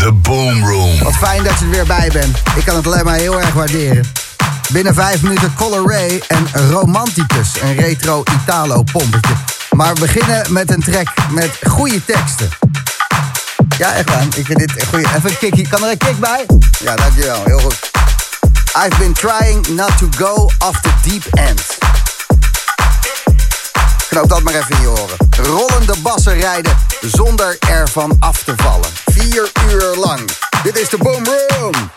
The Boom Room. Wat fijn dat je er weer bij bent. Ik kan het alleen maar heel erg waarderen. Binnen vijf minuten Color Ray en Romanticus, een retro Italo-pompetje. Maar we beginnen met een track met goede teksten. Ja, echt waar. Ik vind dit een goeie. Even een kickie. Kan er een kick bij? Ja, dankjewel. Heel goed. I've been trying not to go off the deep end. Knoop dat maar even in je oren. Rollende bassen rijden zonder ervan af te vallen. Vier uur lang. Dit is de Boom Room.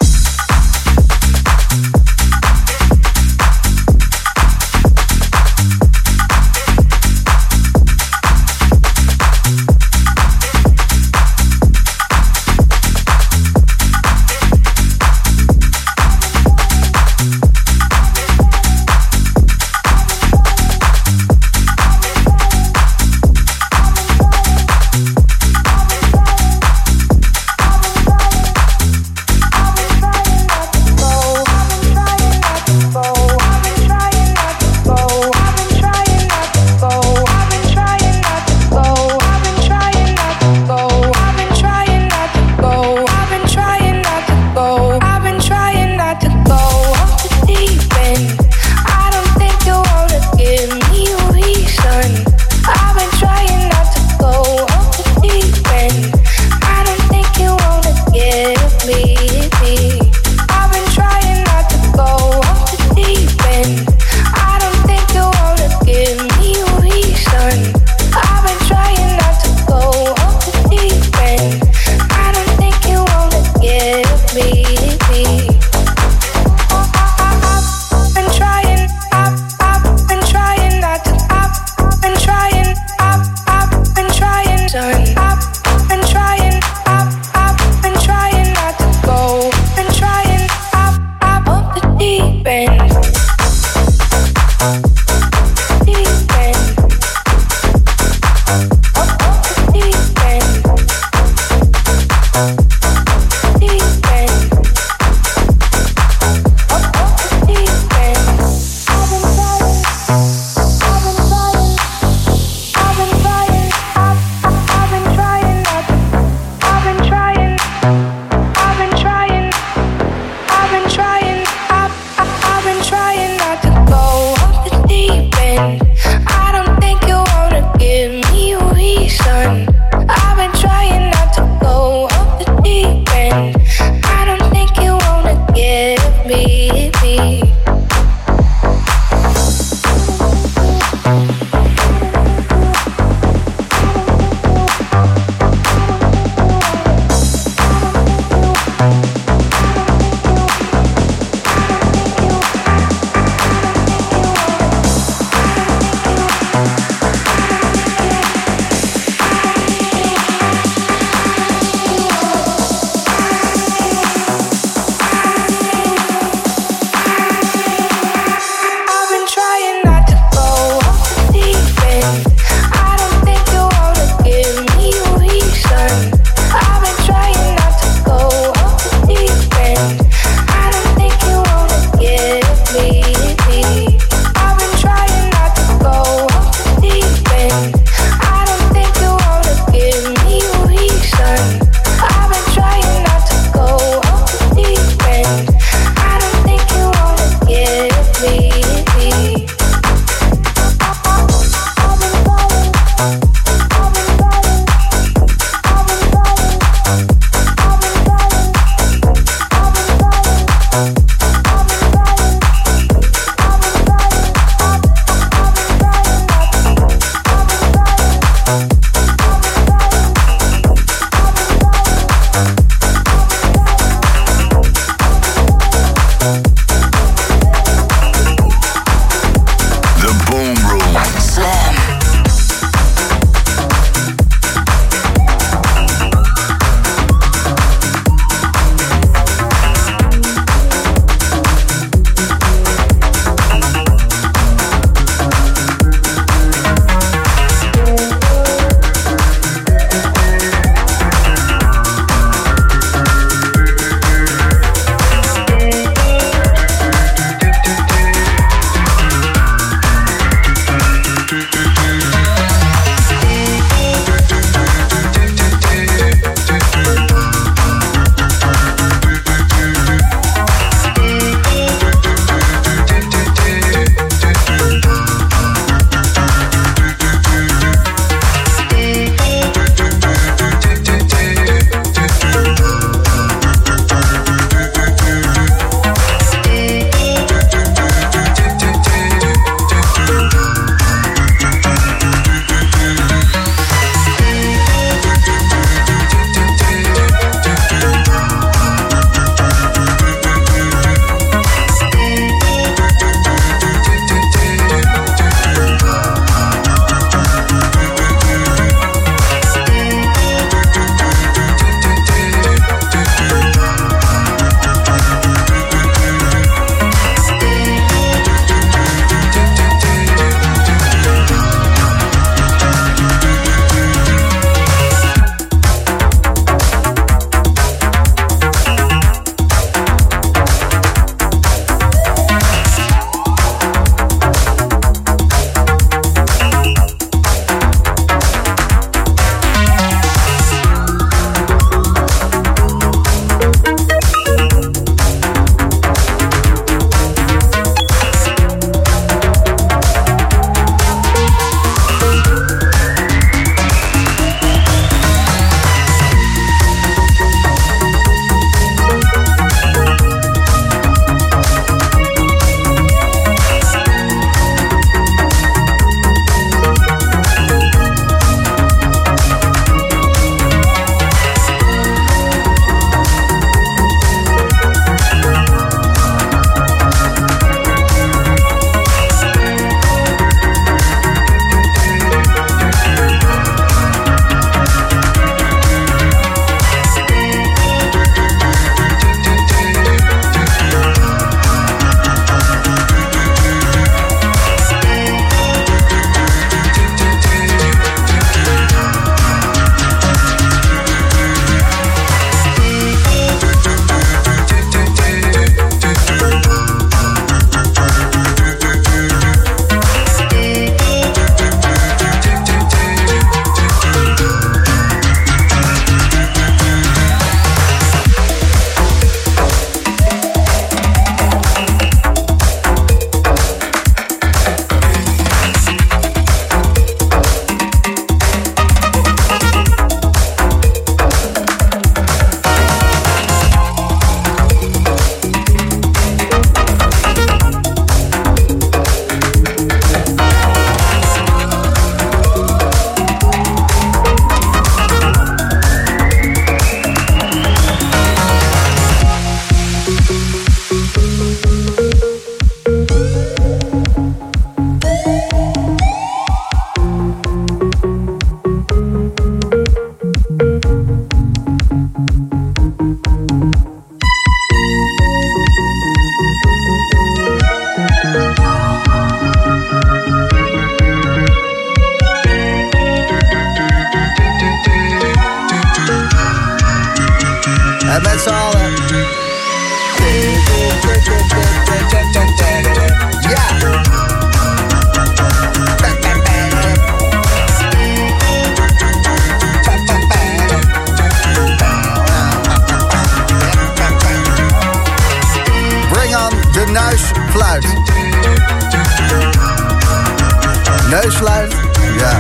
Neusfluit. Ja.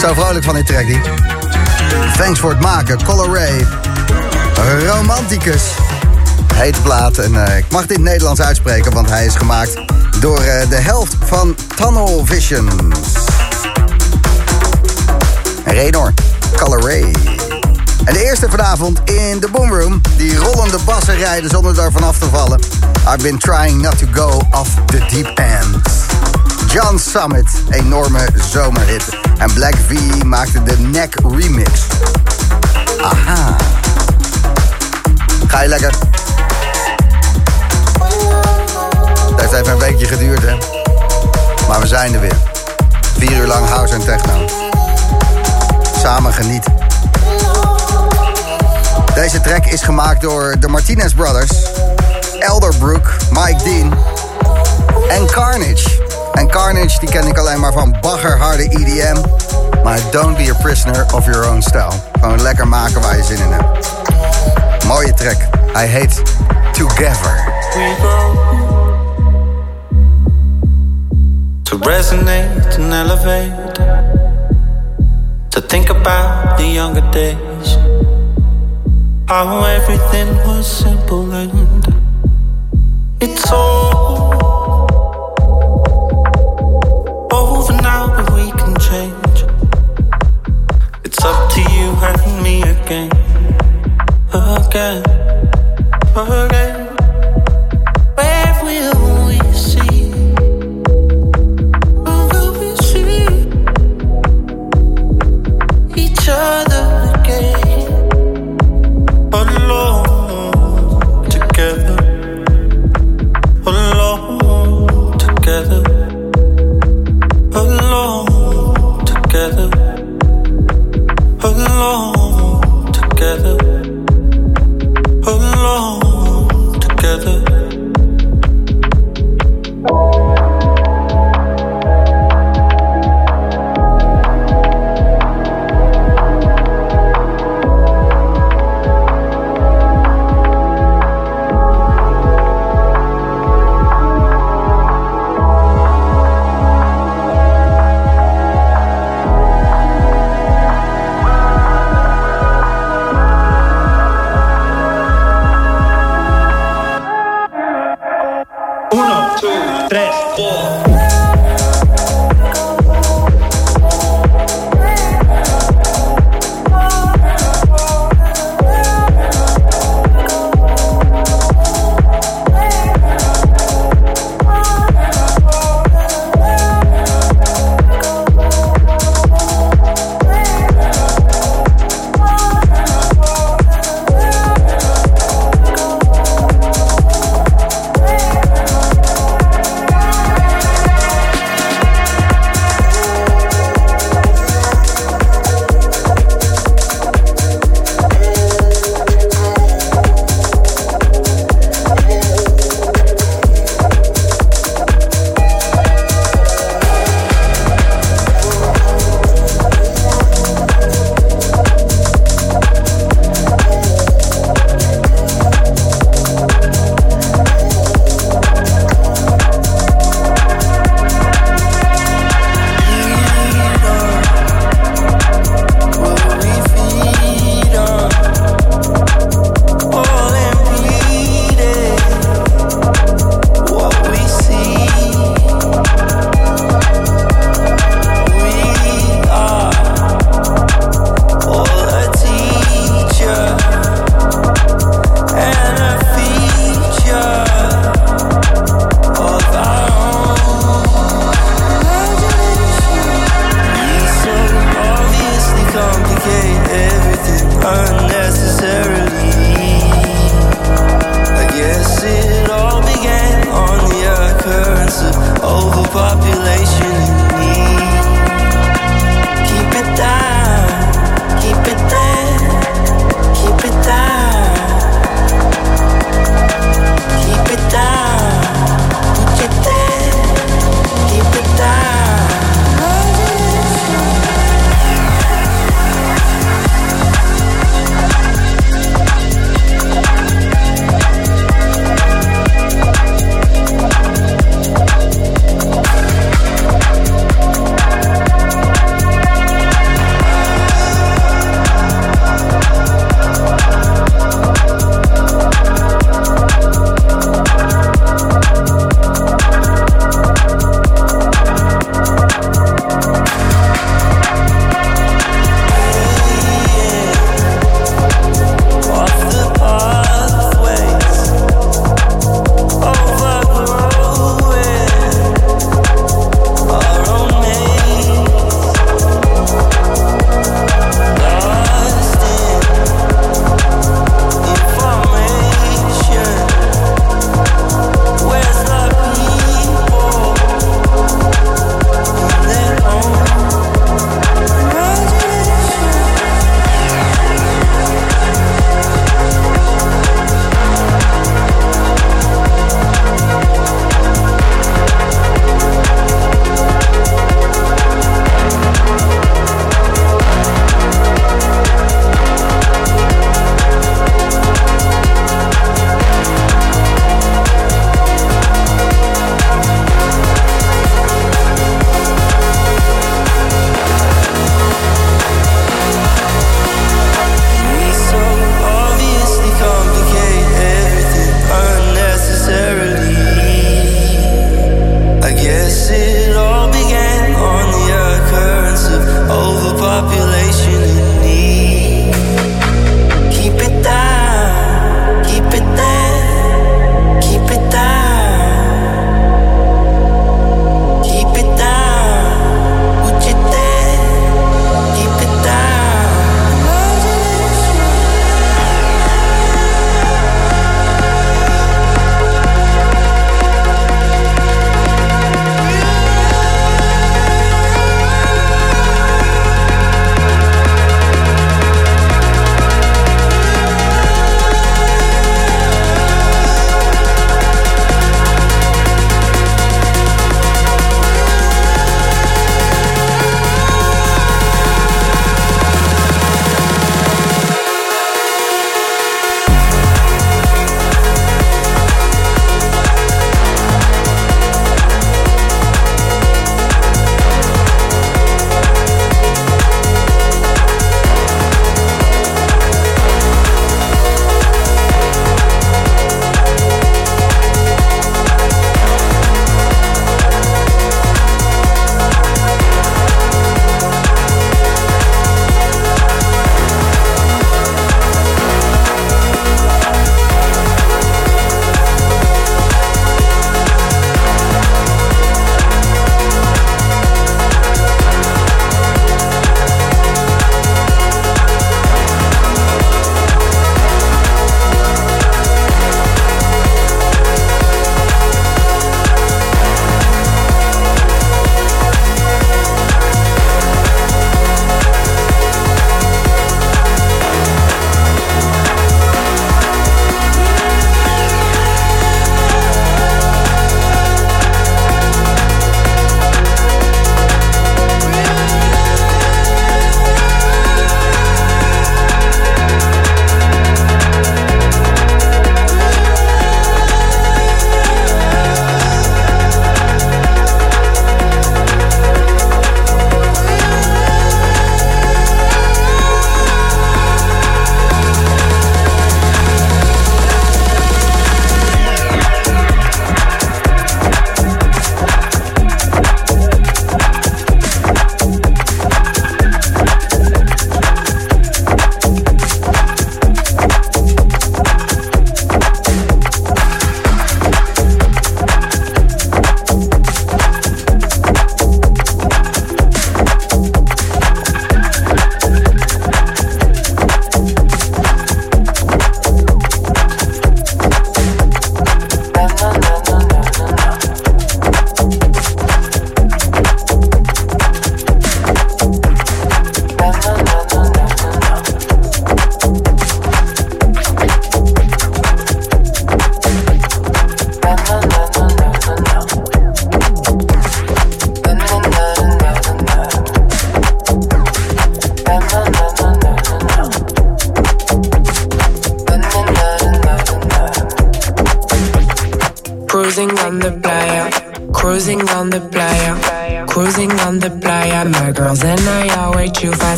Zo vrolijk van dit trackie. Thanks voor het maken. Color Ray. Romanticus. Heet plaat. En eh, ik mag dit Nederlands uitspreken, want hij is gemaakt door eh, de helft van Tunnel Vision. Renor. Color Ray. En de eerste vanavond in de boomroom. Die rollende bassen rijden zonder daar vanaf te vallen. I've been trying not to go off the deep end. John Summit, enorme zomerhit. En Black V maakte de Neck remix. Aha. Ga je lekker? Het heeft even een weekje geduurd, hè? Maar we zijn er weer. Vier uur lang house en techno. Samen genieten. Deze track is gemaakt door de Martinez Brothers, Elderbrook, Mike Dean en Carnage. En Carnage die ken ik alleen maar van baggerharde EDM. Maar don't be a prisoner of your own style. Gewoon lekker maken waar je zin in hebt. Mooie track. I hate Together. to resonate and elevate to think about the younger days how everything was simple and it's all over now but we can change. It's up to you and me again. Again. Again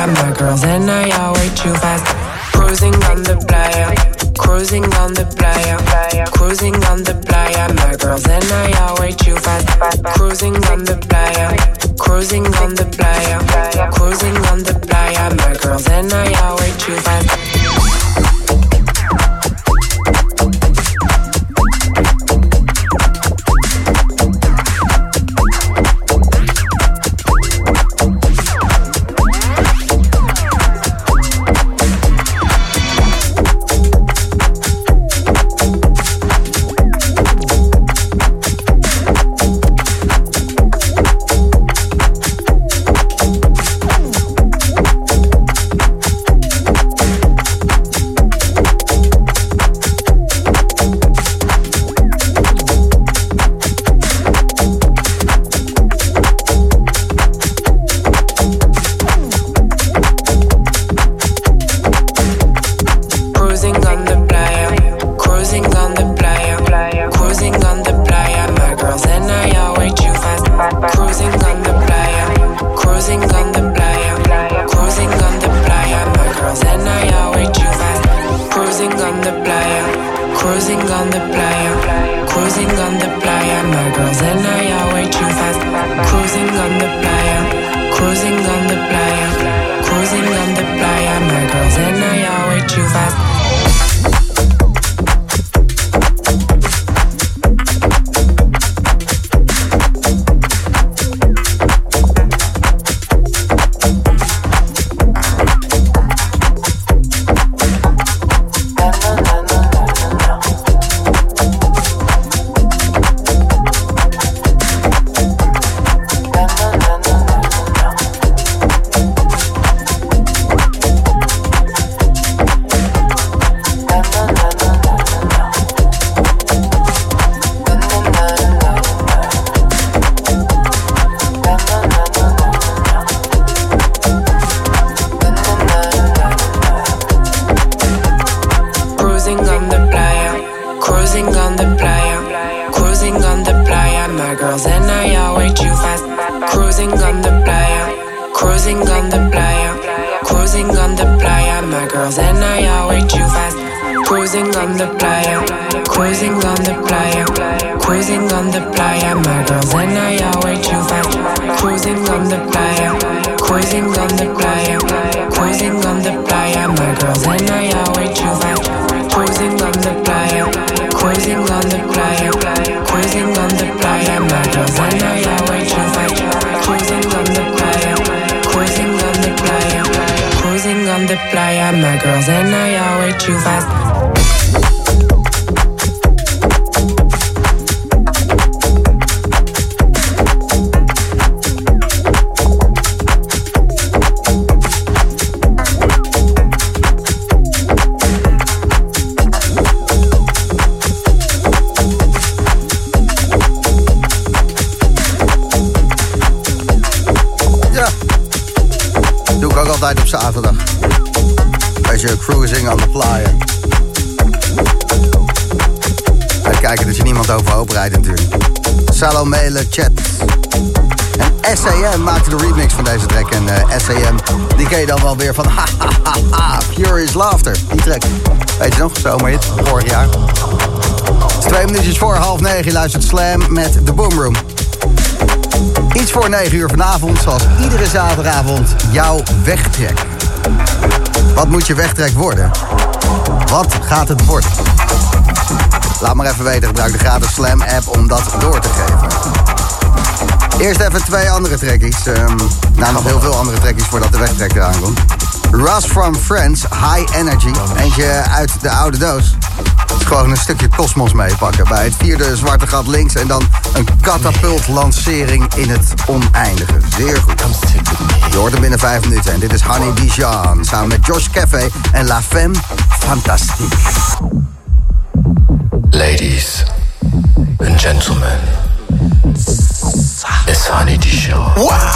playa. My girls and I are way too fast. Cruising on the playa, cruising on the playa, cruising on the playa. My girls and I are way too fast. Cruising on the playa, cruising on the playa, cruising on the playa. My girls and I are way too fast. The playa, cruising on the playa. My girls and I are way too fast. Cruising on the playa, cruising on the playa, cruising on the playa. My girls and I are way too fast. Cruising on the playa, cruising on the playa, cruising on the playa. My girls and I are way too fast. Cruising on the playa, cruising on the playa, cruising on the playa. My girls and I are way too fast. Cruising on the cruising on the playa, cruising on the playa. Way too fast. Cruising on the playa, cruising on the playa, cruising on the playa. My girls and I are way too fast. Cruising on the playa. Uitkijken dat je niemand overhoop rijdt natuurlijk. Salome Le Chat. En SAM maakte de remix van deze track. En eh, SAM, die ken je dan wel weer van ha ha ha Pure is Laughter. Die track. Weet je nog, zomerhit, vorig jaar. Is twee minuutjes voor half negen. Je luistert Slam met The Boom Room. Iets voor 9 uur vanavond, zoals iedere zaterdagavond, jouw wegtrek. Wat moet je wegtrek worden? Wat gaat het worden? Laat maar even weten, gebruik de gratis Slam app om dat door te geven. Eerst even twee andere trekkies. Ehm, nou, nog heel veel andere trekkies voordat de wegtrek eraan komt. Russ from Friends, High Energy. Eentje uit de oude doos. gewoon een stukje kosmos meepakken. Bij het vierde zwarte gat links en dan een katapult-lancering in het oneindige. Zeer goed. Je hoort hem binnen vijf minuten. En dit is Honey Dijon samen met Josh Cafe en La Femme Fantastique. Ladies and gentlemen, it's Honey Dijon. Word.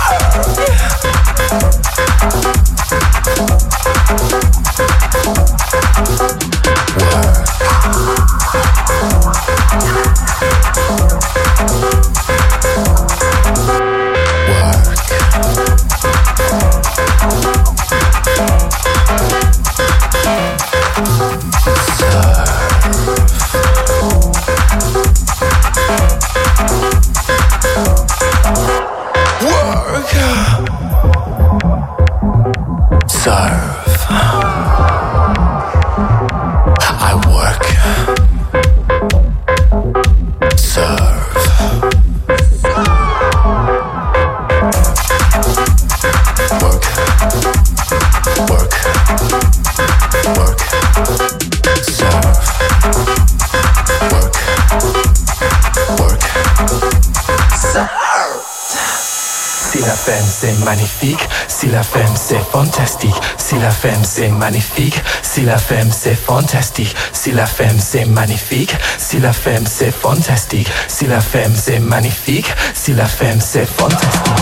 c'est magnifique, si la femme c'est fantastique, si la femme c'est magnifique, si la femme c'est fantastique, si la femme c'est magnifique, si la femme c'est fantastique, si la femme c'est magnifique, si la femme c'est fantastique.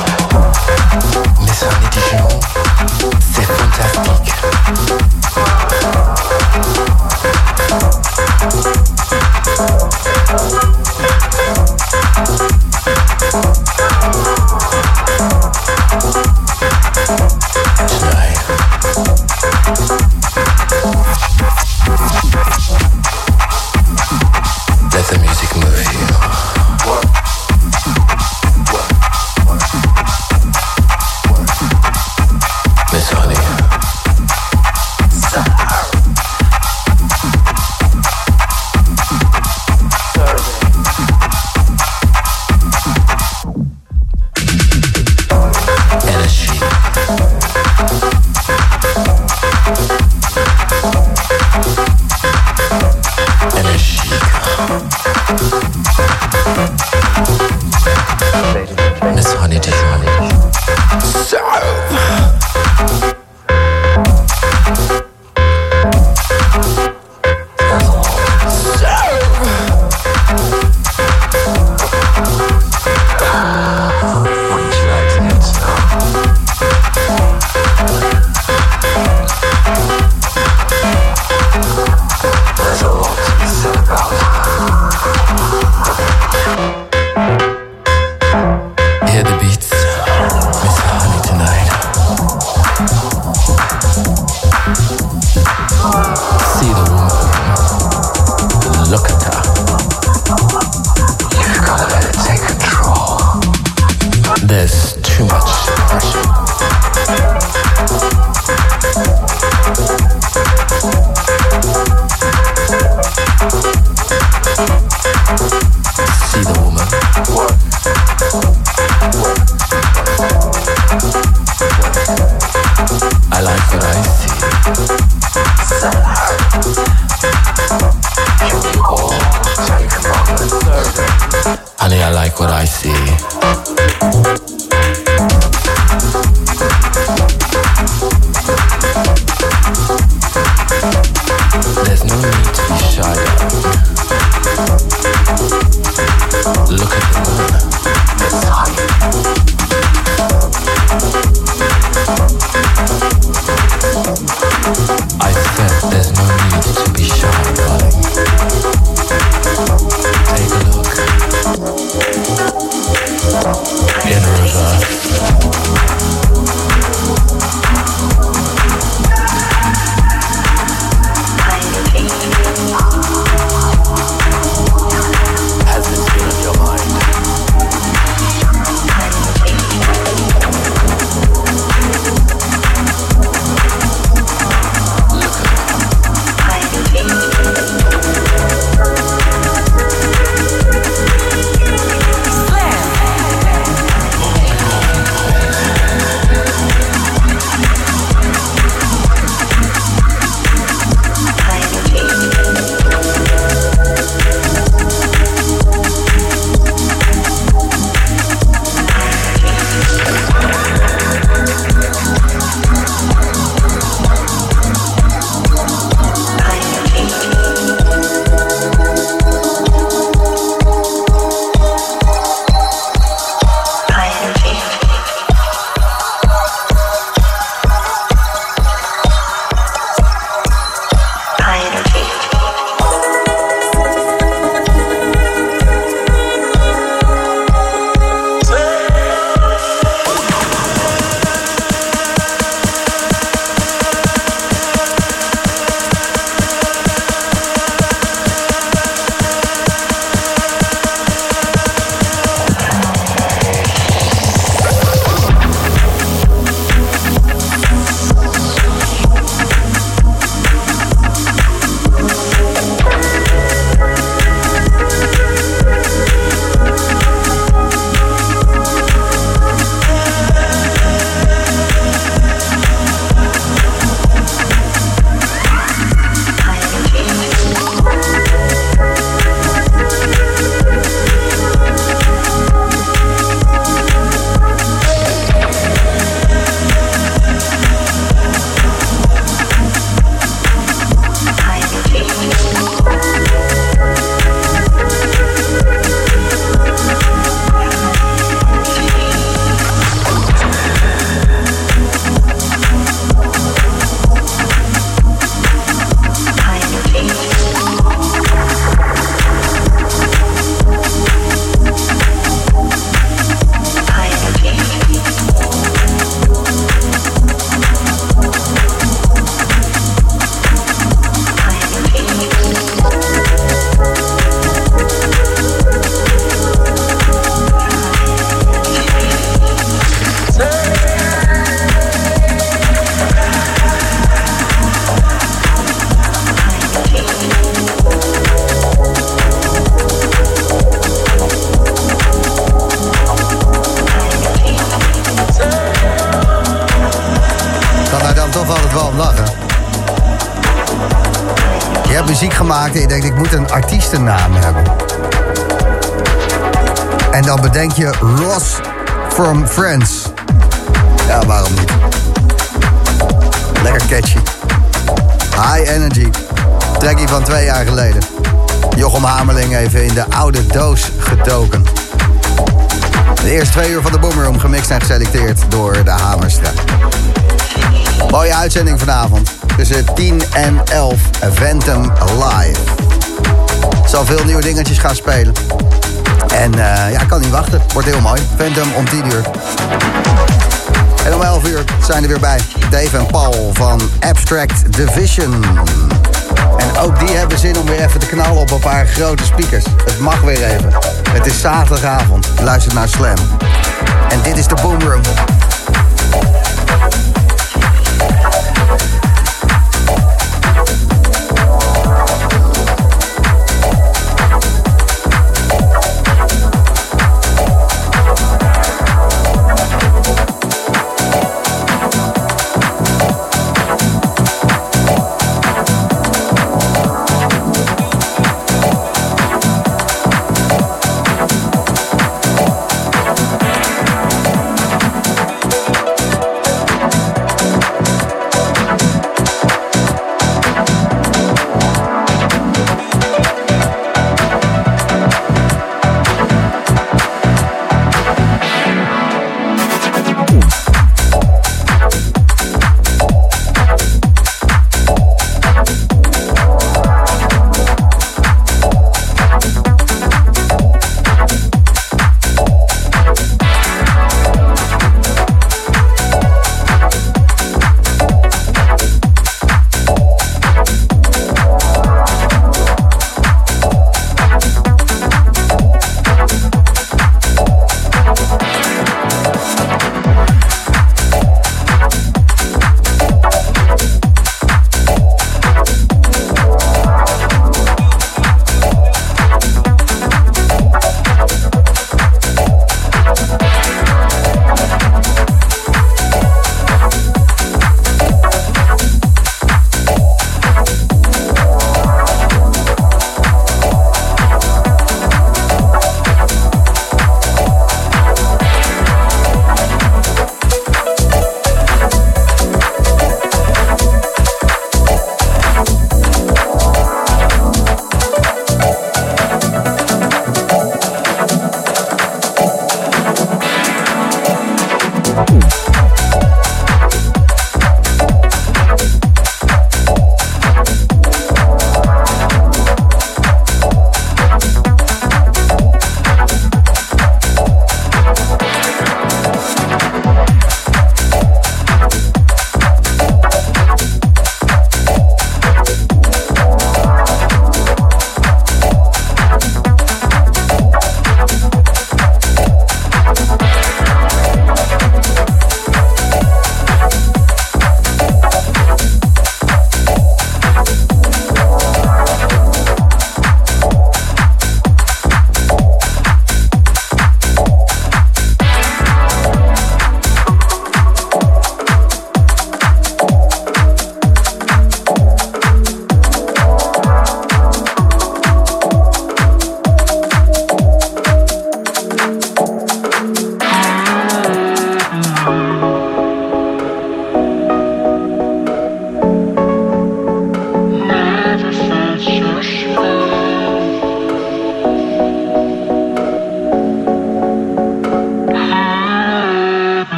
Muziek gemaakt en je denkt, ik moet een artiestennaam hebben. En dan bedenk je Ross from Friends. Ja, waarom niet? Lekker catchy. High Energy. Trekkie van twee jaar geleden. Jochem Hamerling even in de oude doos gedoken. De eerste twee uur van de Boomroom gemixt en geselecteerd door de Hamerstra. Mooie uitzending vanavond. Tussen 10 en 11. Ventum Live. Zal veel nieuwe dingetjes gaan spelen. En uh, ja, kan niet wachten. Wordt heel mooi. Phantom om 10 uur. En om 11 uur zijn er weer bij Dave en Paul van Abstract Division. En ook die hebben zin om weer even te knallen op een paar grote speakers. Het mag weer even. Het is zaterdagavond. Luister naar Slam. En dit is de Boomroom.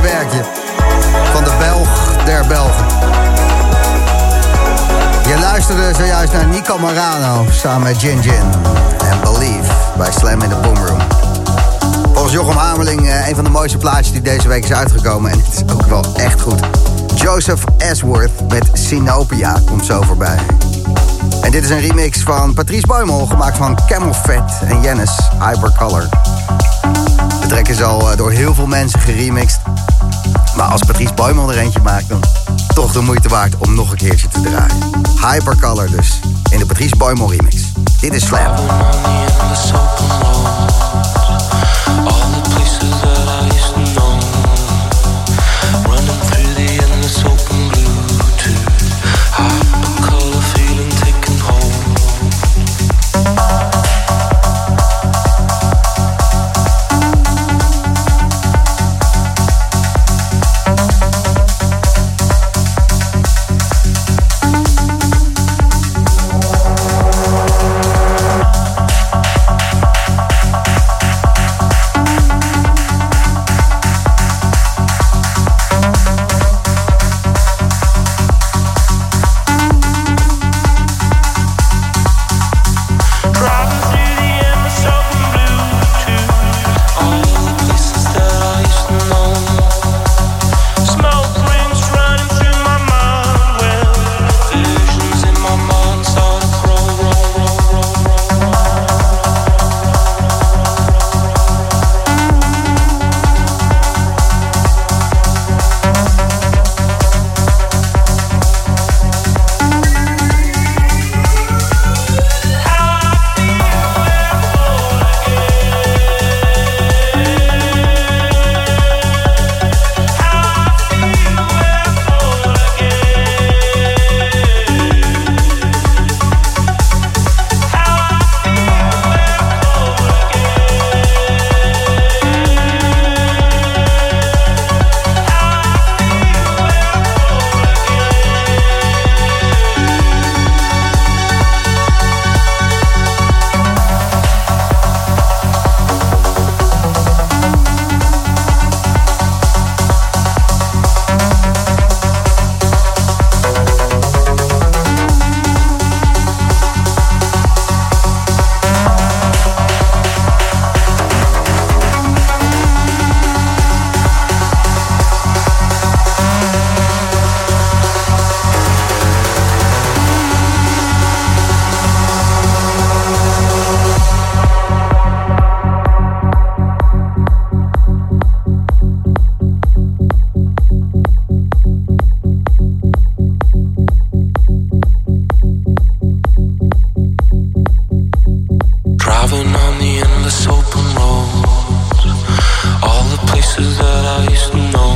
werkje van de Belg der Belgen. Je luisterde zojuist naar Nico Marano samen met Jin Jin en Believe bij Slam in the Boomroom. Volgens Jochem Hameling eh, een van de mooiste plaatjes die deze week is uitgekomen. En het is ook wel echt goed. Joseph Asworth met Sinopia komt zo voorbij. En dit is een remix van Patrice Boimel, gemaakt van Camel Fat en Jennis Hypercolor. De track is al eh, door heel veel mensen geremixed. Maar als Patrice Buimel er eentje maakt, dan toch de moeite waard om nog een keertje te draaien. Hypercolor dus, in de Patrice Buimel remix. Dit is Slam. Driving on the endless open roads, all the places that I used to know.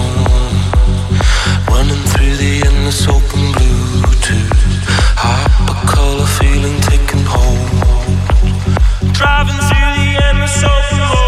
Running through the endless open Bluetooth, hypercolor feeling taking hold. Driving through the endless open roads.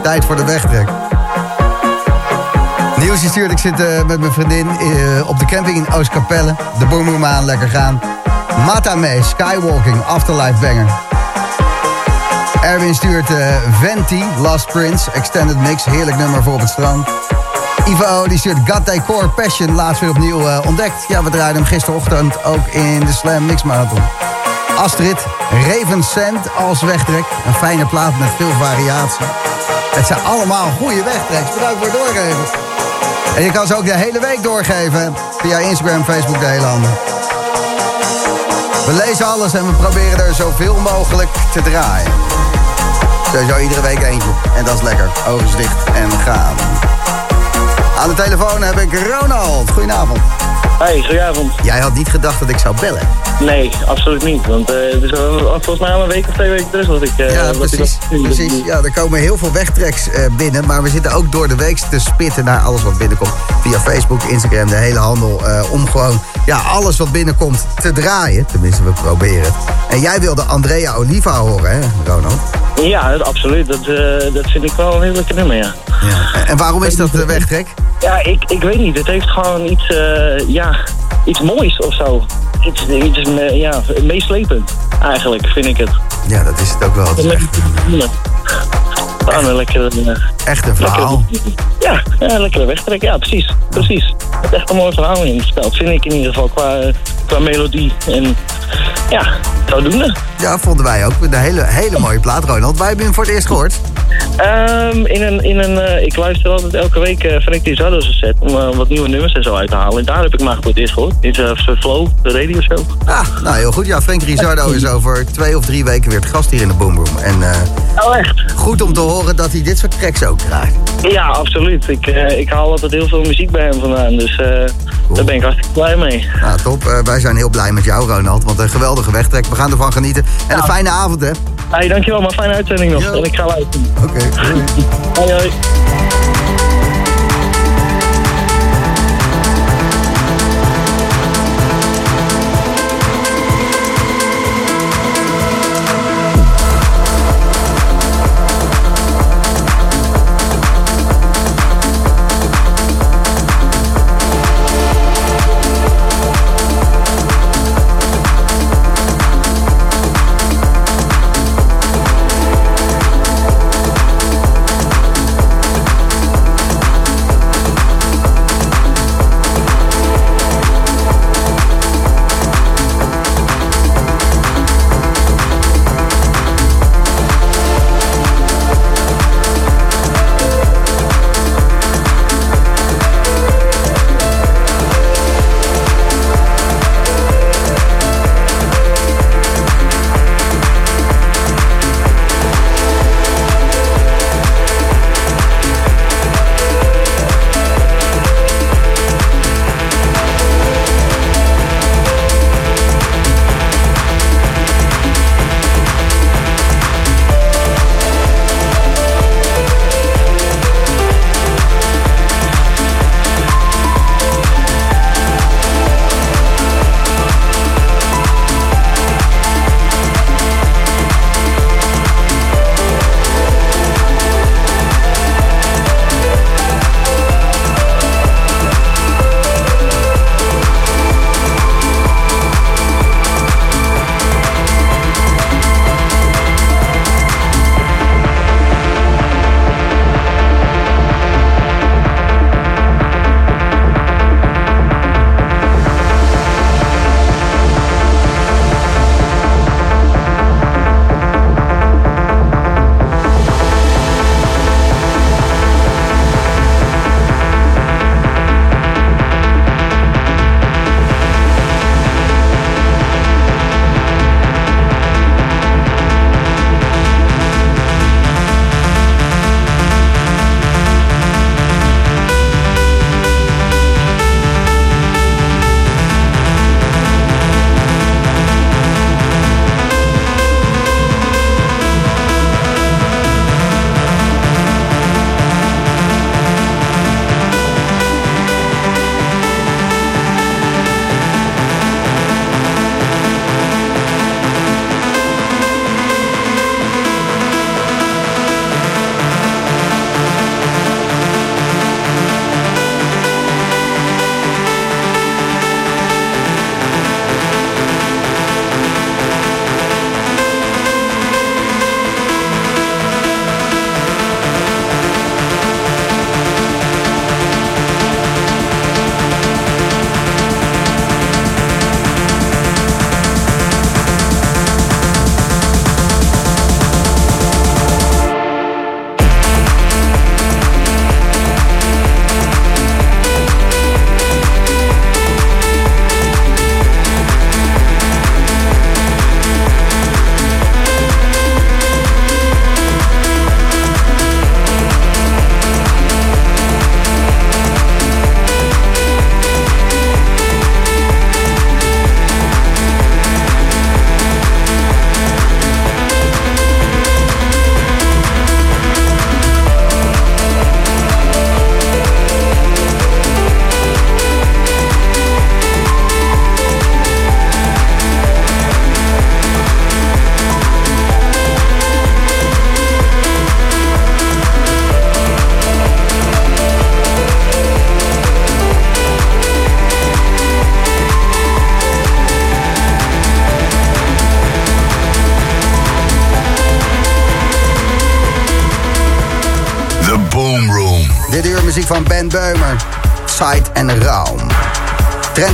Tijd voor de wegtrek. Nieuws is stuurt, ik zit eh, met mijn vriendin eh, op de camping in Oostkapelle. De Boomroom aan, lekker gaan. Mata mee, Skywalking, Afterlife Banger. Erwin stuurt eh, Venti, Last Prince, Extended Mix, heerlijk nummer voor op het strand. Ivo die stuurt God Decor Passion, laatst weer opnieuw ontdekt. Ja, we draaiden hem gisterochtend ook in de Slam Mix Marathon. Astrid, Raven als wegtrek. Een fijne plaat met veel variatie. Het zijn allemaal goede wegtreks. Bedankt voor doorgeven. En je kan ze ook de hele week doorgeven. Via Instagram, Facebook, de hele handen. We lezen alles en we proberen er zoveel mogelijk te draaien. Sowieso iedere week eentje. En dat is lekker. Ogen dicht en gaan. Aan de telefoon heb ik Ronald. Goedenavond. Hey, goedenavond. Jij had niet gedacht dat ik zou bellen. Nee, absoluut niet. Want eh, het is al- volgens mij al een week of twee weken terug dat ik... eh, Ja, dat ik precies. dat- precies. Ja, er komen heel veel wegtreks eh, binnen. Maar we zitten ook door de week te spitten naar alles wat binnenkomt. Via Facebook, Instagram, de hele handel. om gewoon ja, alles wat binnenkomt te draaien. Tenminste, we proberen het. En jij wilde Andrea Oliva horen, hè, Ronald? Ja, dat- absoluut. Dat, dat vind ik wel een heel lekker nummer, ja. En- En waarom is dat de wegtrek? Ja, ik, ik weet niet. Het heeft gewoon iets, eh, ja, iets moois of zo. Iets, iets eh, ja, meeslepend, eigenlijk, vind ik het. Ja, dat is het ook wel. Het is echt, Ja. Gewoon een lekkere... eh, echt een verhaal. lekkere- ja, ja, een lekkere wegtrek. Ja, precies. Precies. Zit echt een mooi verhaal in gespeeld, vind ik in ieder geval, qua, qua melodie. En ja, zodoende. Ja, vonden wij ook. Een hele, hele mooie plaat, Ronald. Wij hebben hem voor het eerst gehoord. Ehm, in een, in een, eh, ik luister altijd elke week uh, Frank Tizardo's set om wat nieuwe nummers en zo uit te halen. En daar heb ik maar voor het eerst gehoord. Dit is uh, Flow, de radio show. Ah, nou heel goed. Ja, Frank Rizardo is over twee of drie weken weer het gast hier in de Boomroom. En eh, Oh, echt? goed om te horen dat hij dit soort tracks ook draait. Ja, absoluut. Ik, eh, ik haal altijd heel veel muziek bij hem vandaan. Dus eh, daar ben ik hartstikke blij mee. Nou, top. Eh, wij zijn heel blij met jou, Ronald. Want een geweldige wegtrek. We gaan ervan genieten. En een fijne avond, hè? Hey, dankjewel, maar fijne uitzending nog. En ik ga luisteren. Oké. Hoi, hoi.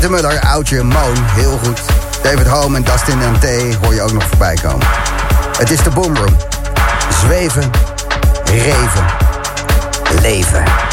De Muller, Oudje, Moon, heel goed. David Home en Dustin T hoor je ook nog voorbij komen. Het is de Boom Room. Zweven, reven, leven.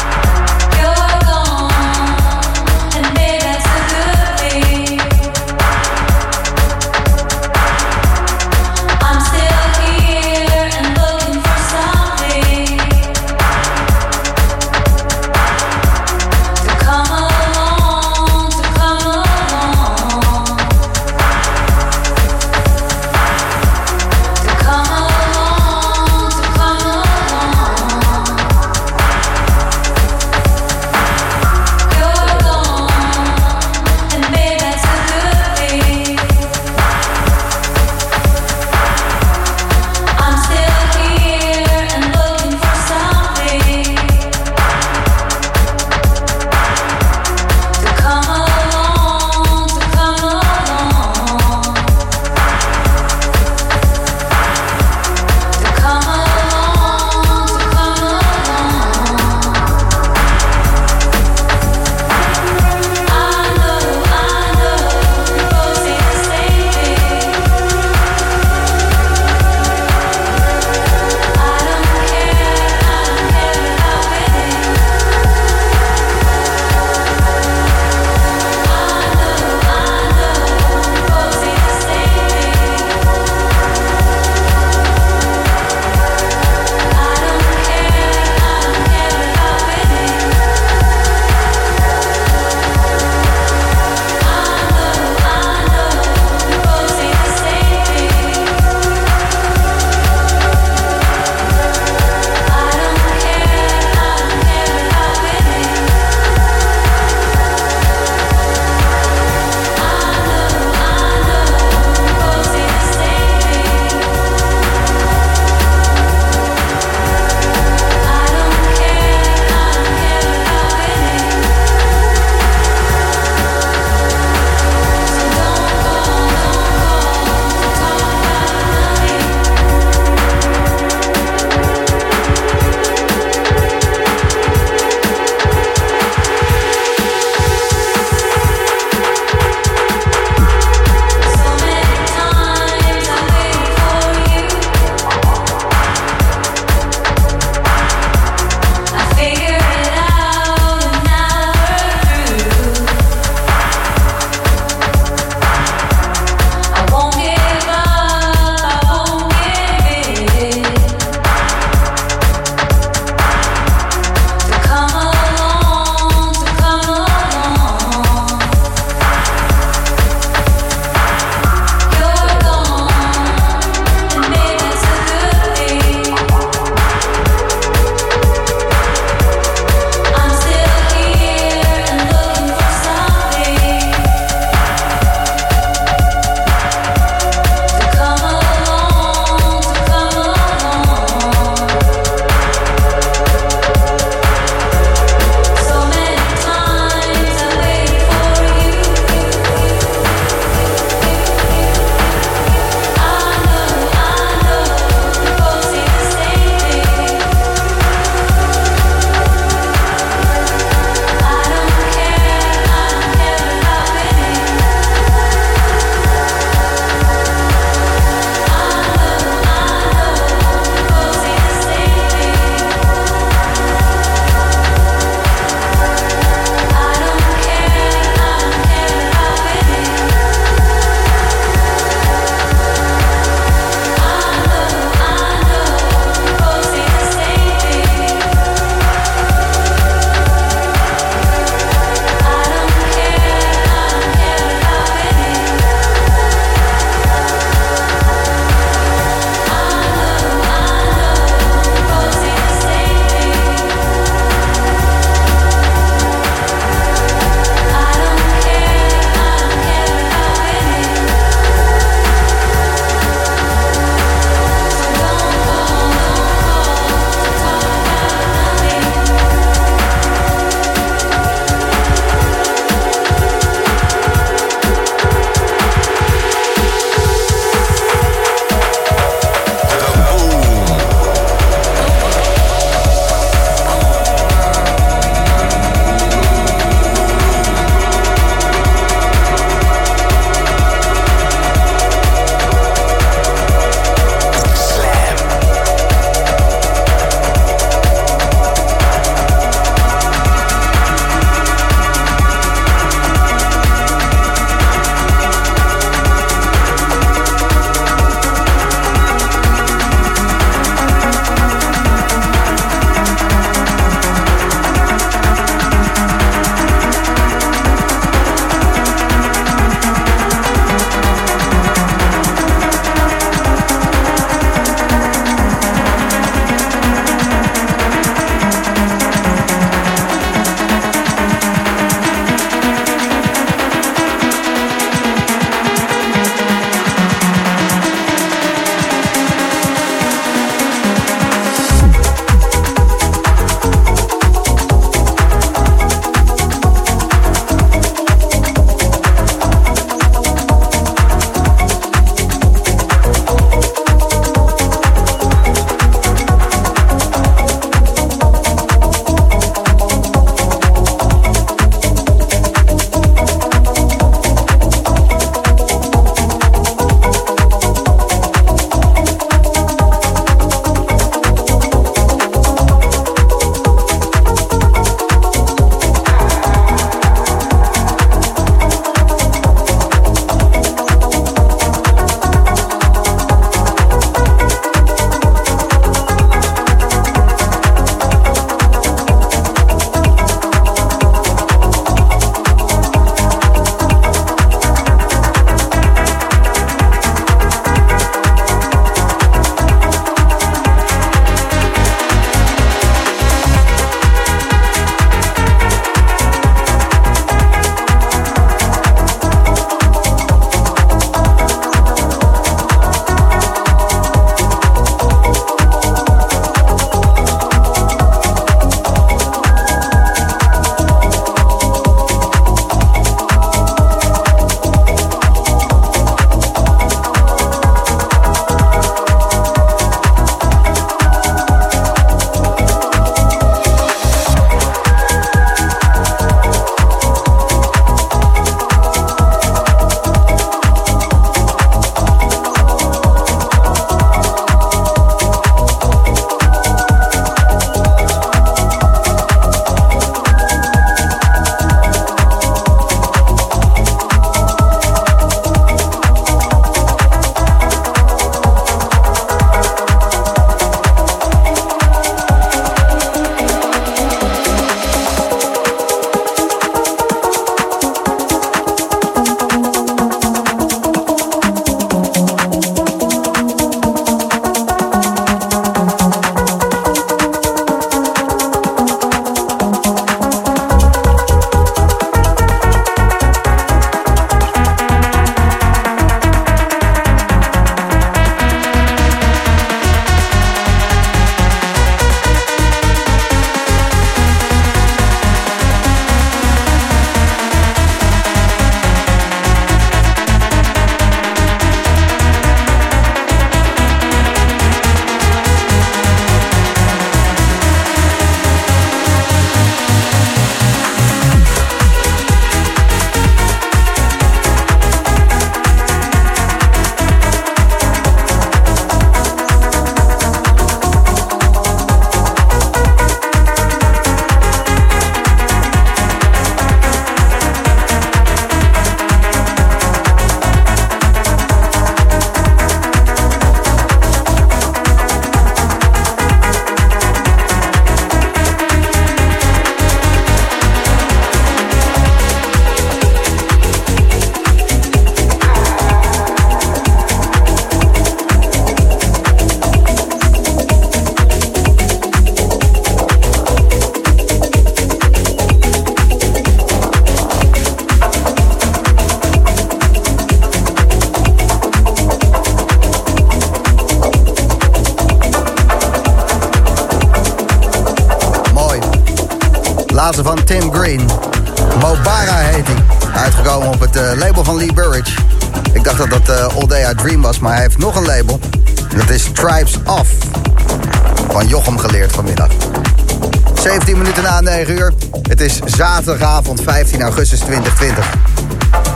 Zaterdagavond 15 augustus 2020.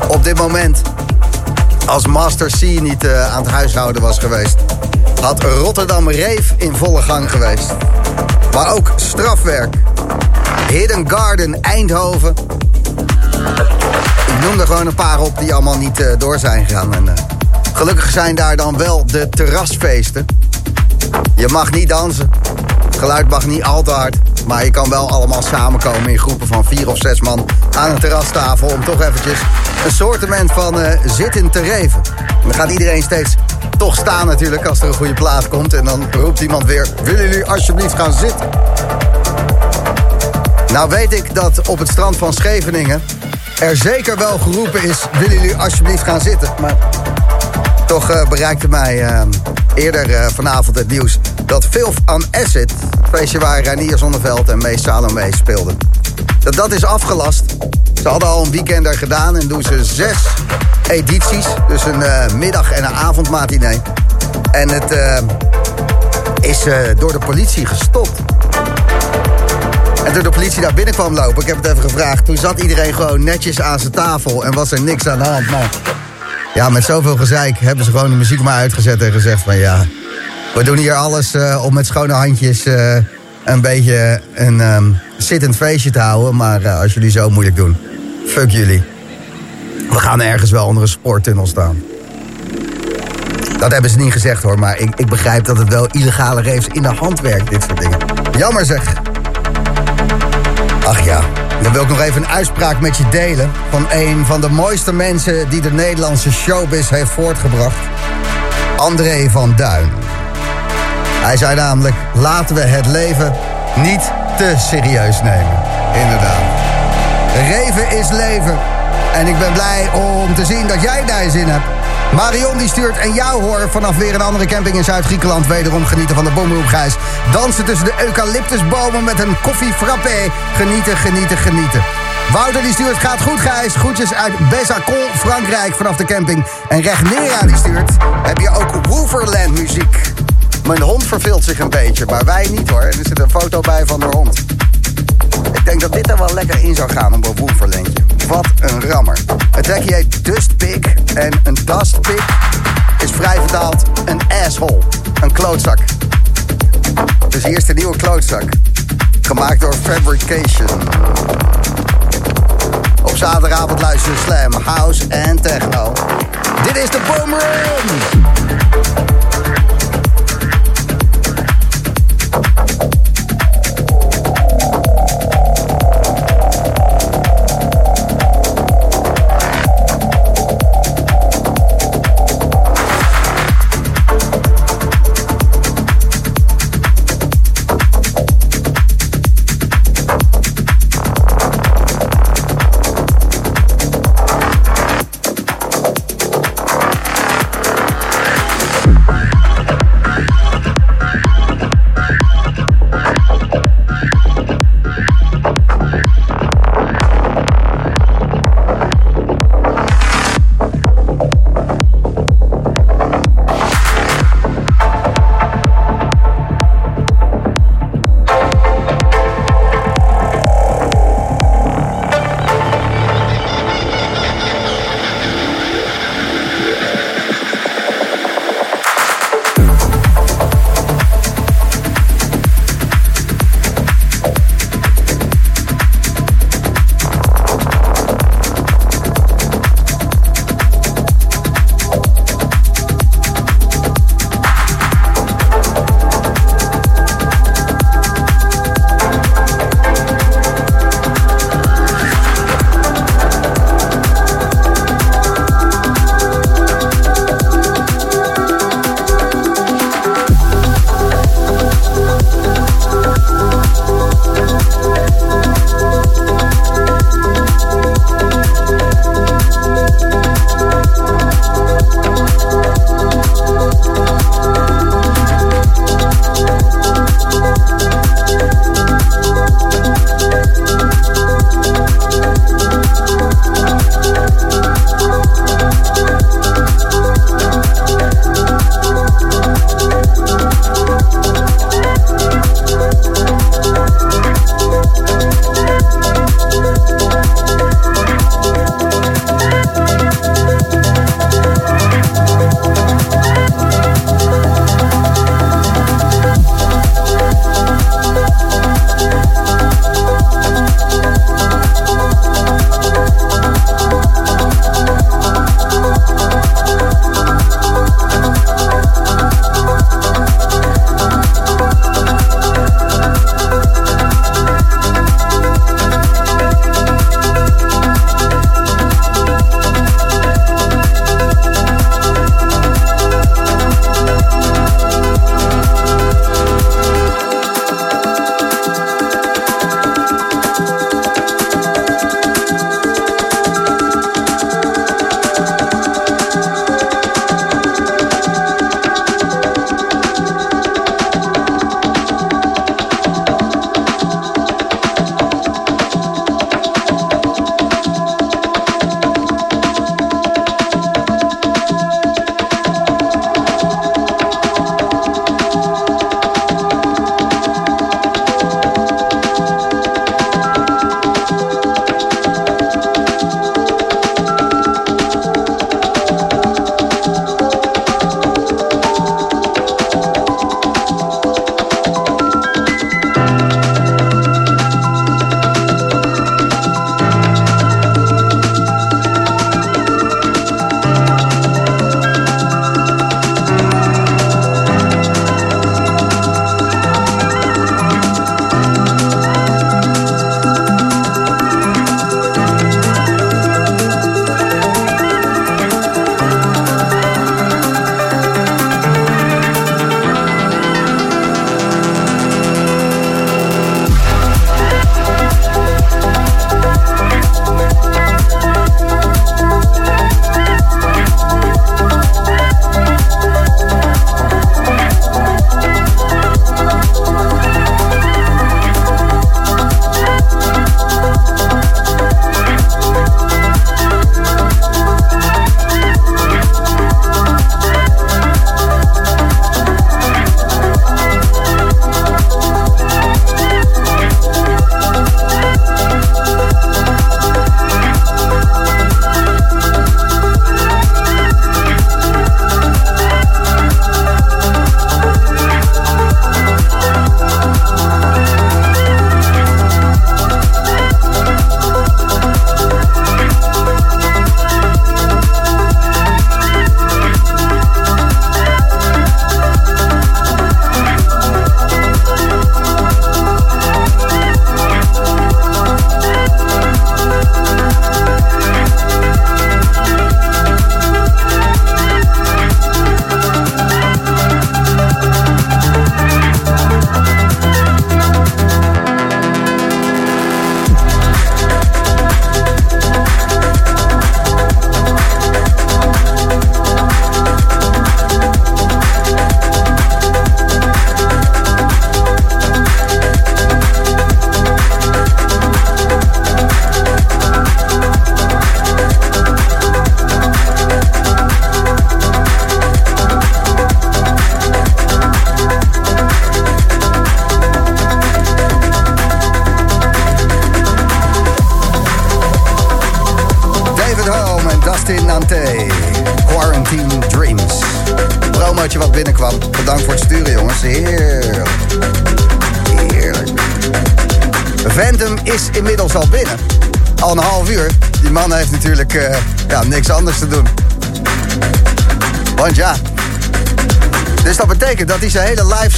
Op dit moment, als Master C niet uh, aan het huishouden was geweest... had Rotterdam Reef in volle gang geweest. Maar ook strafwerk. Hidden Garden, Eindhoven. Ik noem er gewoon een paar op die allemaal niet uh, door zijn gegaan. En, uh, gelukkig zijn daar dan wel de terrasfeesten. Je mag niet dansen. Het geluid mag niet al te hard. Maar je kan wel allemaal samenkomen in groepen van vier of zes man aan een terrastafel... om toch eventjes een soortement van uh, zitten te reven. En dan gaat iedereen steeds toch staan natuurlijk als er een goede plaat komt. En dan roept iemand weer, willen jullie alsjeblieft gaan zitten? Nou weet ik dat op het strand van Scheveningen er zeker wel geroepen is... willen jullie alsjeblieft gaan zitten? Maar toch uh, bereikte mij uh, eerder uh, vanavond het nieuws... dat Filth on Acid, het feestje waar Reinier Zonneveld en Mees Salome speelden... dat dat is afgelast. Ze hadden al een weekender gedaan en doen ze zes edities. Dus een middag- en een avondmatinee. En het is door de politie gestopt. En toen de politie daar binnen kwam lopen, ik heb het even gevraagd... toen zat iedereen gewoon netjes aan zijn tafel en was er niks aan de hand. Maar ja, met zoveel gezeik hebben ze gewoon de muziek maar uitgezet en gezegd van... ja, we doen hier alles uh, om met schone handjes uh, een beetje een um, zittend feestje te houden. Maar uh, als jullie zo moeilijk doen, fuck jullie. We gaan ergens wel onder een spoortunnel staan. Dat hebben ze niet gezegd hoor, maar ik, ik begrijp dat het wel illegale raves in de hand werkt, dit soort dingen. Jammer zeg. Ach ja, dan wil ik nog even een uitspraak met je delen... van een van de mooiste mensen die de Nederlandse showbiz heeft voortgebracht. André van Duin. Hij zei namelijk, laten we het leven niet te serieus nemen. Inderdaad. Reven is leven. En ik ben blij om te zien dat jij daar zin hebt. Marion die stuurt en jou hoor vanaf weer een andere camping in Zuid-Griekenland. Wederom genieten van de boomroepgijs. Dansen tussen de eucalyptusbomen met een koffie frappé. Genieten, genieten, genieten. Wouter die stuurt, gaat goed Gijs. Groetjes uit Bezacon, Frankrijk vanaf de camping. En Regnera die stuurt, heb je ook Wooverland muziek. Mijn hond verveelt zich een beetje, maar wij niet hoor. En er zit een foto bij van de hond. Ik denk dat dit er wel lekker in zou gaan een Wooverlandje. Wat een rammer. Het trekje heet Dustpig en een dustpig is vrij vertaald een asshole. Een klootzak. Dus hier is de nieuwe klootzak. Gemaakt door Fabrication. Op zaterdagavond luister je Slam, House en Techno. Dit is de Boom Room!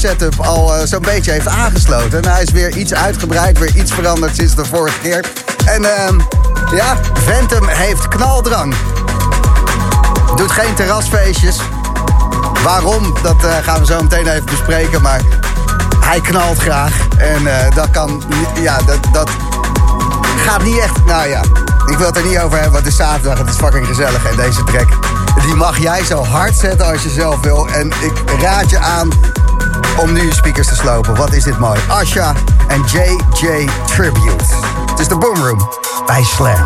Setup al eh, zo'n beetje heeft aangesloten. En hij is weer iets uitgebreid, weer iets veranderd sinds de vorige keer. En ehm ja, Phantom heeft knaldrang. Doet geen terrasfeestjes. Waarom, dat eh, gaan we zo meteen even bespreken. Maar hij knalt graag. En eh, dat kan, niet- ja, dat, dat gaat niet echt, nou ja. Ik wil het er niet over hebben, want het is zaterdag, het is fucking gezellig. En deze track, die mag jij zo hard zetten als je zelf wil. En ik raad je aan om nu speakers te slopen. Wat is dit mooi. Asha en JJ Tribute. Het is de Boom Room bij Slam.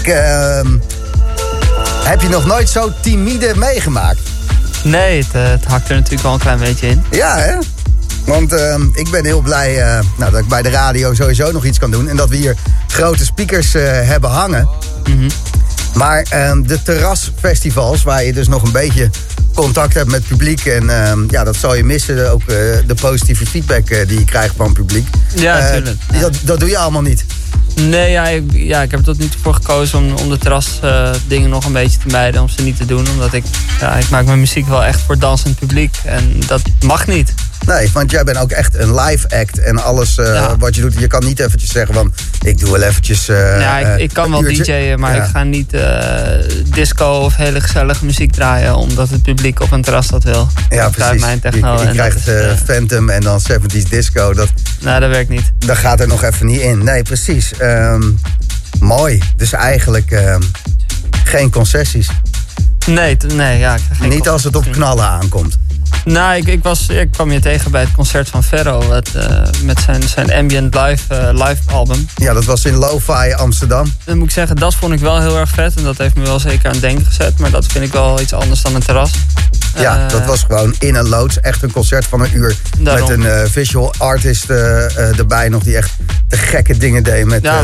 Ik ehm, heb je nog nooit zo timide meegemaakt. Nee, het, eh, het hakt er natuurlijk wel een klein beetje in. Ja, hè? Want ehm, ik ben heel blij eh, nou, dat ik bij de radio sowieso nog iets kan doen. En dat we hier grote speakers eh, hebben hangen. Mhm. Maar ehm, de terrasfestivals, waar je dus nog een beetje contact hebt met het publiek. En ja, dat zal je missen. Ook de positieve feedback die je krijgt van het publiek. Ja, Eh, tuurlijk. Dat, dat doe je allemaal niet. Nee, ja, ik, ja, ik heb er tot nu toe voor gekozen om, om de terras eh, dingen nog een beetje te mijden. Om ze niet te doen. Omdat ik, ja, ik maak mijn muziek wel echt voor dansend publiek. En dat mag niet. Nee, want jij bent ook echt een live act. En alles eh, Ja. wat je doet, je kan niet eventjes zeggen van... Ik doe wel eventjes... eh, ja, ik, eh, ik kan wel. DJ'en, maar Ja. ik ga niet disco of hele gezellige muziek draaien. Omdat het publiek op een terras dat wil. Ja, Dat precies. mijn Je, techno. je en dat krijgt is, Phantom en dan 70s disco. Dat, nou, dat werkt niet. dat gaat er nog even niet in. Nee, precies. Ehm, mooi. Dus eigenlijk ehm, geen concessies. Nee, nee ja. geen Niet als het op knallen aankomt. Nou, ik, ik, was, ik kwam je tegen bij het concert van Ferro. Het, eh, met zijn, zijn ambient live, eh, live album. Ja, dat was in Lo-Fi Amsterdam. Dan moet ik zeggen, dat vond ik wel heel erg vet. En dat heeft me wel zeker aan het denken gezet. Maar dat vind ik wel iets anders dan een terras. Ja, Eh, dat was gewoon in een loods. Echt een concert van een uur. Daarom. Met een visual artist erbij nog. Die echt de gekke dingen deed met Ja,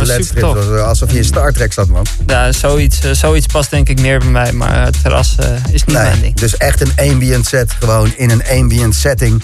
Alsof je in Star Trek zat, man. Ja, zoiets, zoiets past denk ik meer bij mij. Maar het terras is niet mijn ding. dus echt een ambient set. Gewoon in een ambient setting.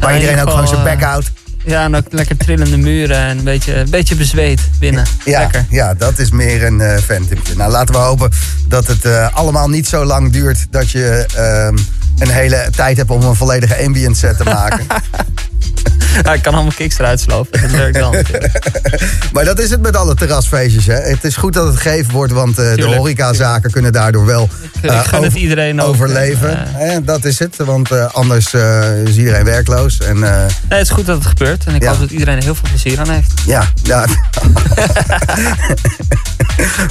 Waar iedereen ieder ook gewoon zijn back eh, houdt. Ja, en ook lekker trillende muren en een beetje, een beetje bezweet binnen. Ja, Lekker. ja, dat is meer een eh phantomje. Nou, laten we hopen dat het eh, allemaal niet zo lang duurt... dat je ehm, een hele tijd hebt om een volledige ambient set te maken. Ja, ik kan allemaal kicks eruit slopen. Dat werkt wel. maar dat is het met alle terrasfeestjes. Hè? Het is goed dat het gegeven wordt, want eh, de Tuurlijk, horecazaken kunnen daardoor wel ik eh, gun het iedereen overleven. En, Hè, dat is het, want eh, anders eh, is iedereen werkloos. En, eh, Nee, het is goed dat het gebeurt. En ik Ja. hoop dat iedereen er heel veel plezier aan heeft. ja, ja.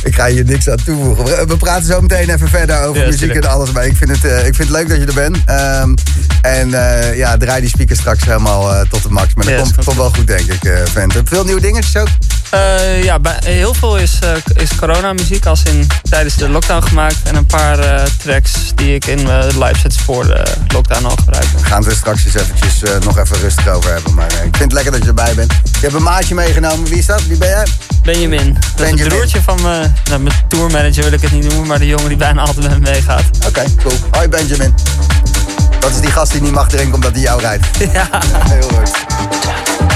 ik ga hier niks aan toevoegen. We, praten zo meteen even verder over Ja, muziek tuurlijk. en alles. Maar ik vind het, eh, ik vind het leuk dat je er bent. Ehm, en eh, ja, draai die speaker straks helemaal eh, eh, tot de max. Maar dat komt, komt, wel goed, denk ik, eh, vent. Veel nieuwe dingetjes ook? Eh, ja, heel veel is, uh, is corona-muziek, als in tijdens de lockdown gemaakt. En een paar tracks die ik in mijn live sets voor de lockdown al gebruik. We gaan het er straks eens eventjes nog even rustig over hebben. Maar ik vind het lekker dat je erbij bent. Je hebt een maatje meegenomen. Wie is dat? Wie ben jij? Benjamin. Dat Benjamin. is het broertje van mijn, nou, mijn tourmanager wil ik het niet noemen, maar de jongen die bijna altijd met me meegaat. Oké, cool. Hoi Benjamin. Dat is die gast die niet mag drinken omdat hij jou rijdt. Ja. Heel leuk.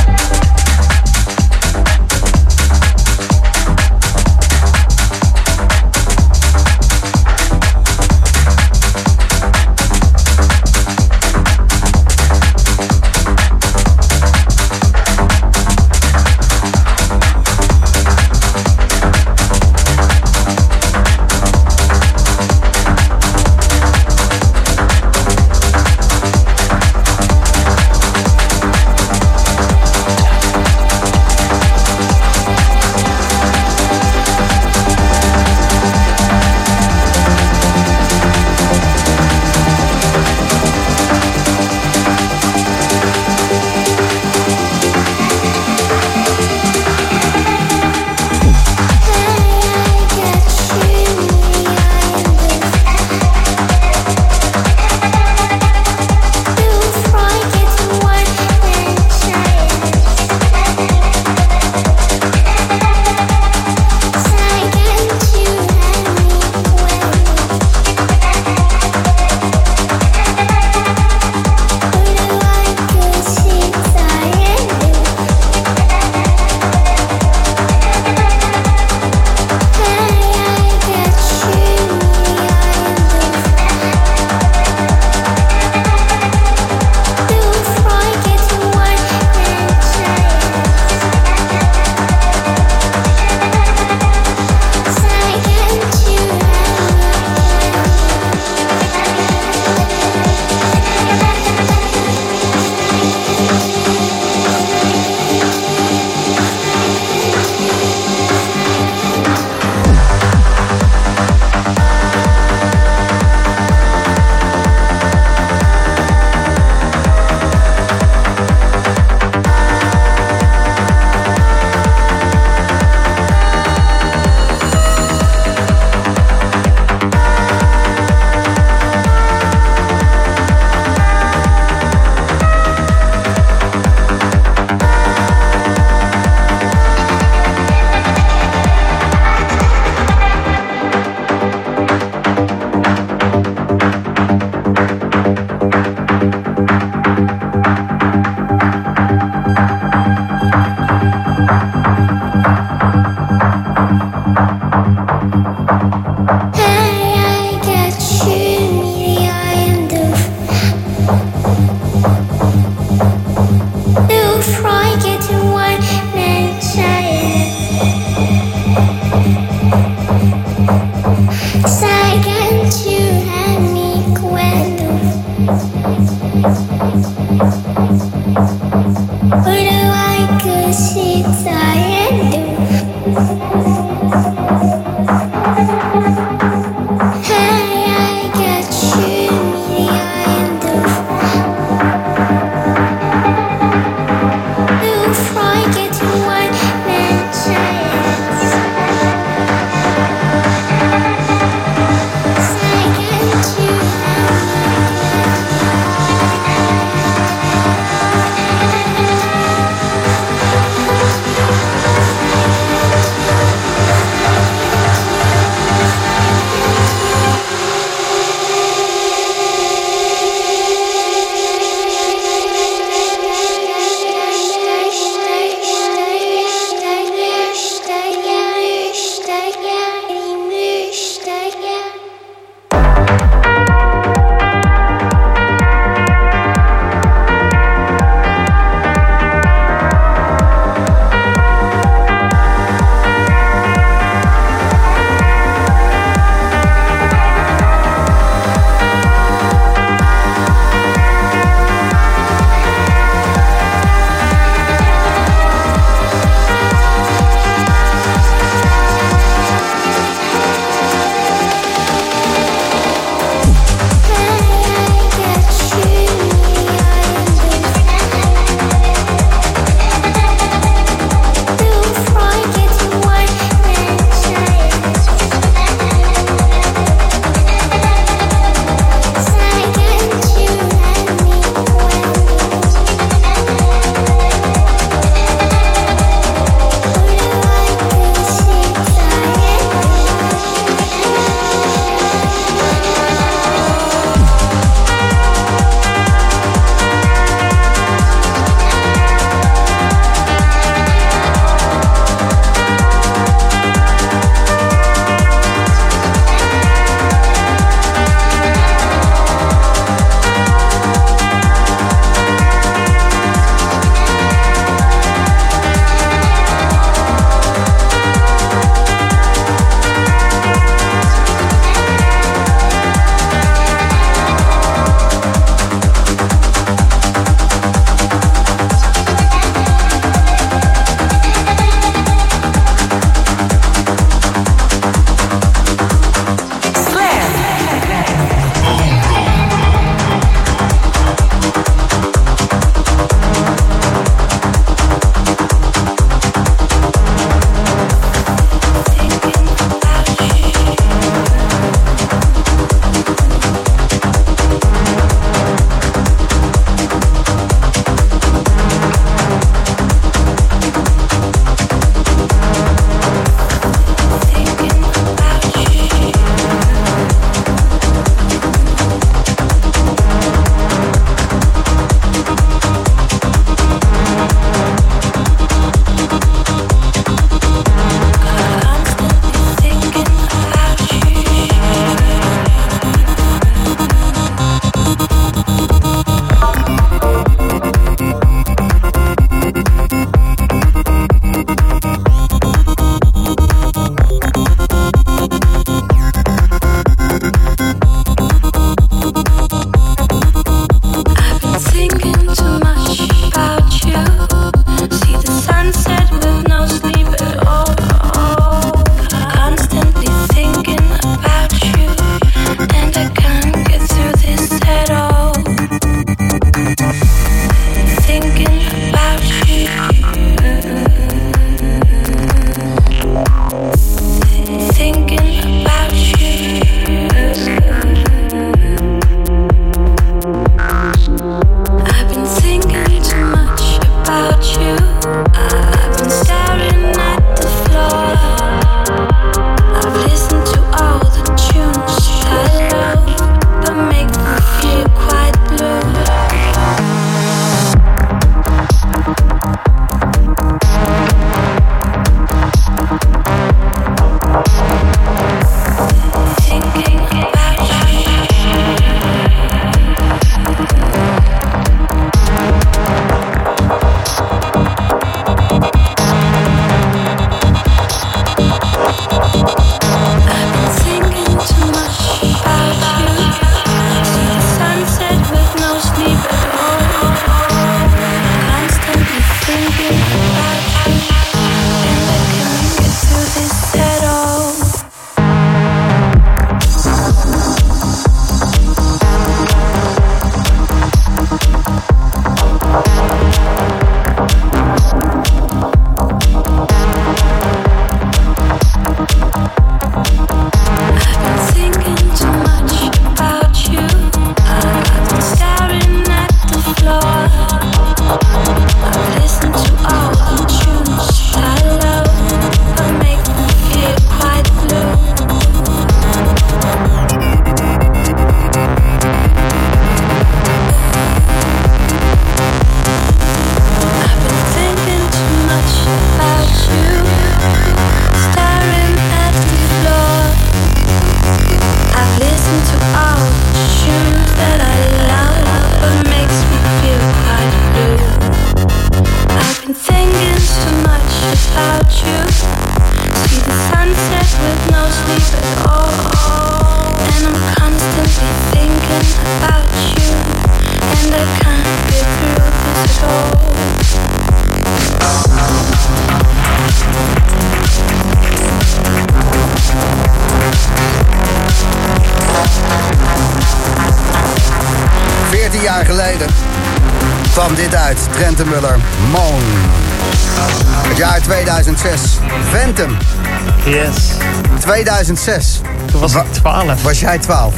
2006. Toen was ik 12. Was jij 12?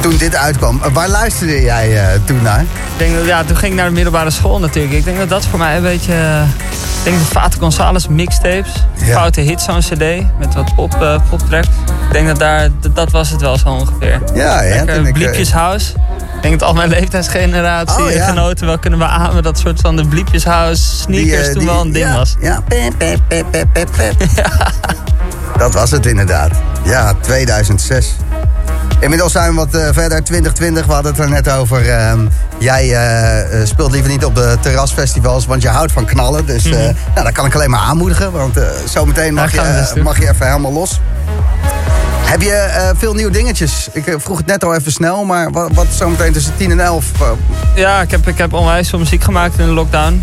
Toen dit uitkwam. Uh, Waar luisterde jij eh, toen naar? Ik denk dat, ja, toen ging ik naar de middelbare school natuurlijk. Ik denk dat dat voor mij een beetje... eh, ik denk de Fate Gonzales mixtapes. Ja. Foute hits zo'n cd. Met wat pop, eh poptracks. Ik denk dat daar... Dat, dat was het wel zo ongeveer. Ja, ja. Lekker toen ik, eh, denk dat al mijn leeftijdsgeneratie Oh, ja. genoten wel kunnen beamen dat soort van de Bliepjeshouse sneakers die, eh, toen wel een ding ja, was. Ja, Dat was het inderdaad. Ja, 2006. Inmiddels zijn we wat eh, verder, 2020. We hadden het er net over. ehm, jij eh, eh, speelt liever niet op de terrasfestivals, want je houdt van knallen. Dus Mhm. nou, dat kan ik alleen maar aanmoedigen. Want zometeen mag, Ja, je, mag je even helemaal los. Heb je eh, veel nieuwe dingetjes? Ik eh, vroeg het net al even snel, maar wat, wat zometeen tussen 10 en 11? eh, Ja, ik heb, ik heb onwijs veel muziek gemaakt in de lockdown.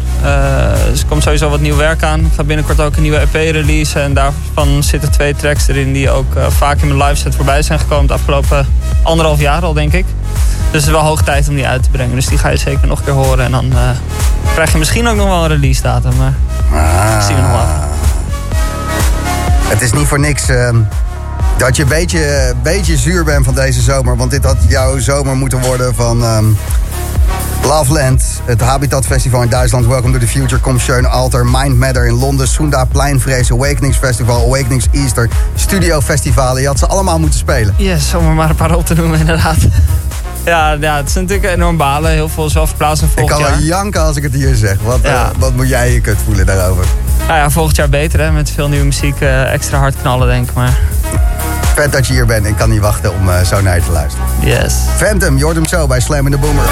Dus er komt sowieso wat nieuw werk aan. Ik ga binnenkort ook een nieuwe EP releasen. En daarvan zitten twee tracks erin die ook vaak in mijn live set voorbij zijn gekomen. De afgelopen anderhalf jaar al, denk ik. Dus het is wel hoog tijd om die uit te brengen. Dus die ga je zeker nog een keer horen. En dan krijg je misschien ook nog wel een release datum. Maar Ah. zien we nog wel. Het is niet voor niks dat je een beetje, beetje zuur bent van deze zomer. Want dit had jouw zomer moeten worden van ehm Loveland. Het Habitat Festival in Duitsland. Welcome to the Future. Kom Schön Alter. Mind Matter in Londen. Sunda Pleinvrees. Awakenings Festival. Awakenings Easter. Studio Festivalen. Je had ze allemaal moeten spelen. Yes, om er maar een paar op te noemen, inderdaad. Ja, ja, het is natuurlijk enorm balen. Heel veel is wel verplaatst naar Ik volgend kan wel jaar. janken als ik het hier zeg. Wat, eh, wat moet jij je kut voelen daarover? Nou ja, volgend jaar beter hè. Met veel nieuwe muziek eh, extra hard knallen, denk ik. Maar Vet dat je hier bent. Ik kan niet wachten om eh, zo naar je te luisteren. yes. Phantom, je hoort hem zo bij Slam in the Boomer.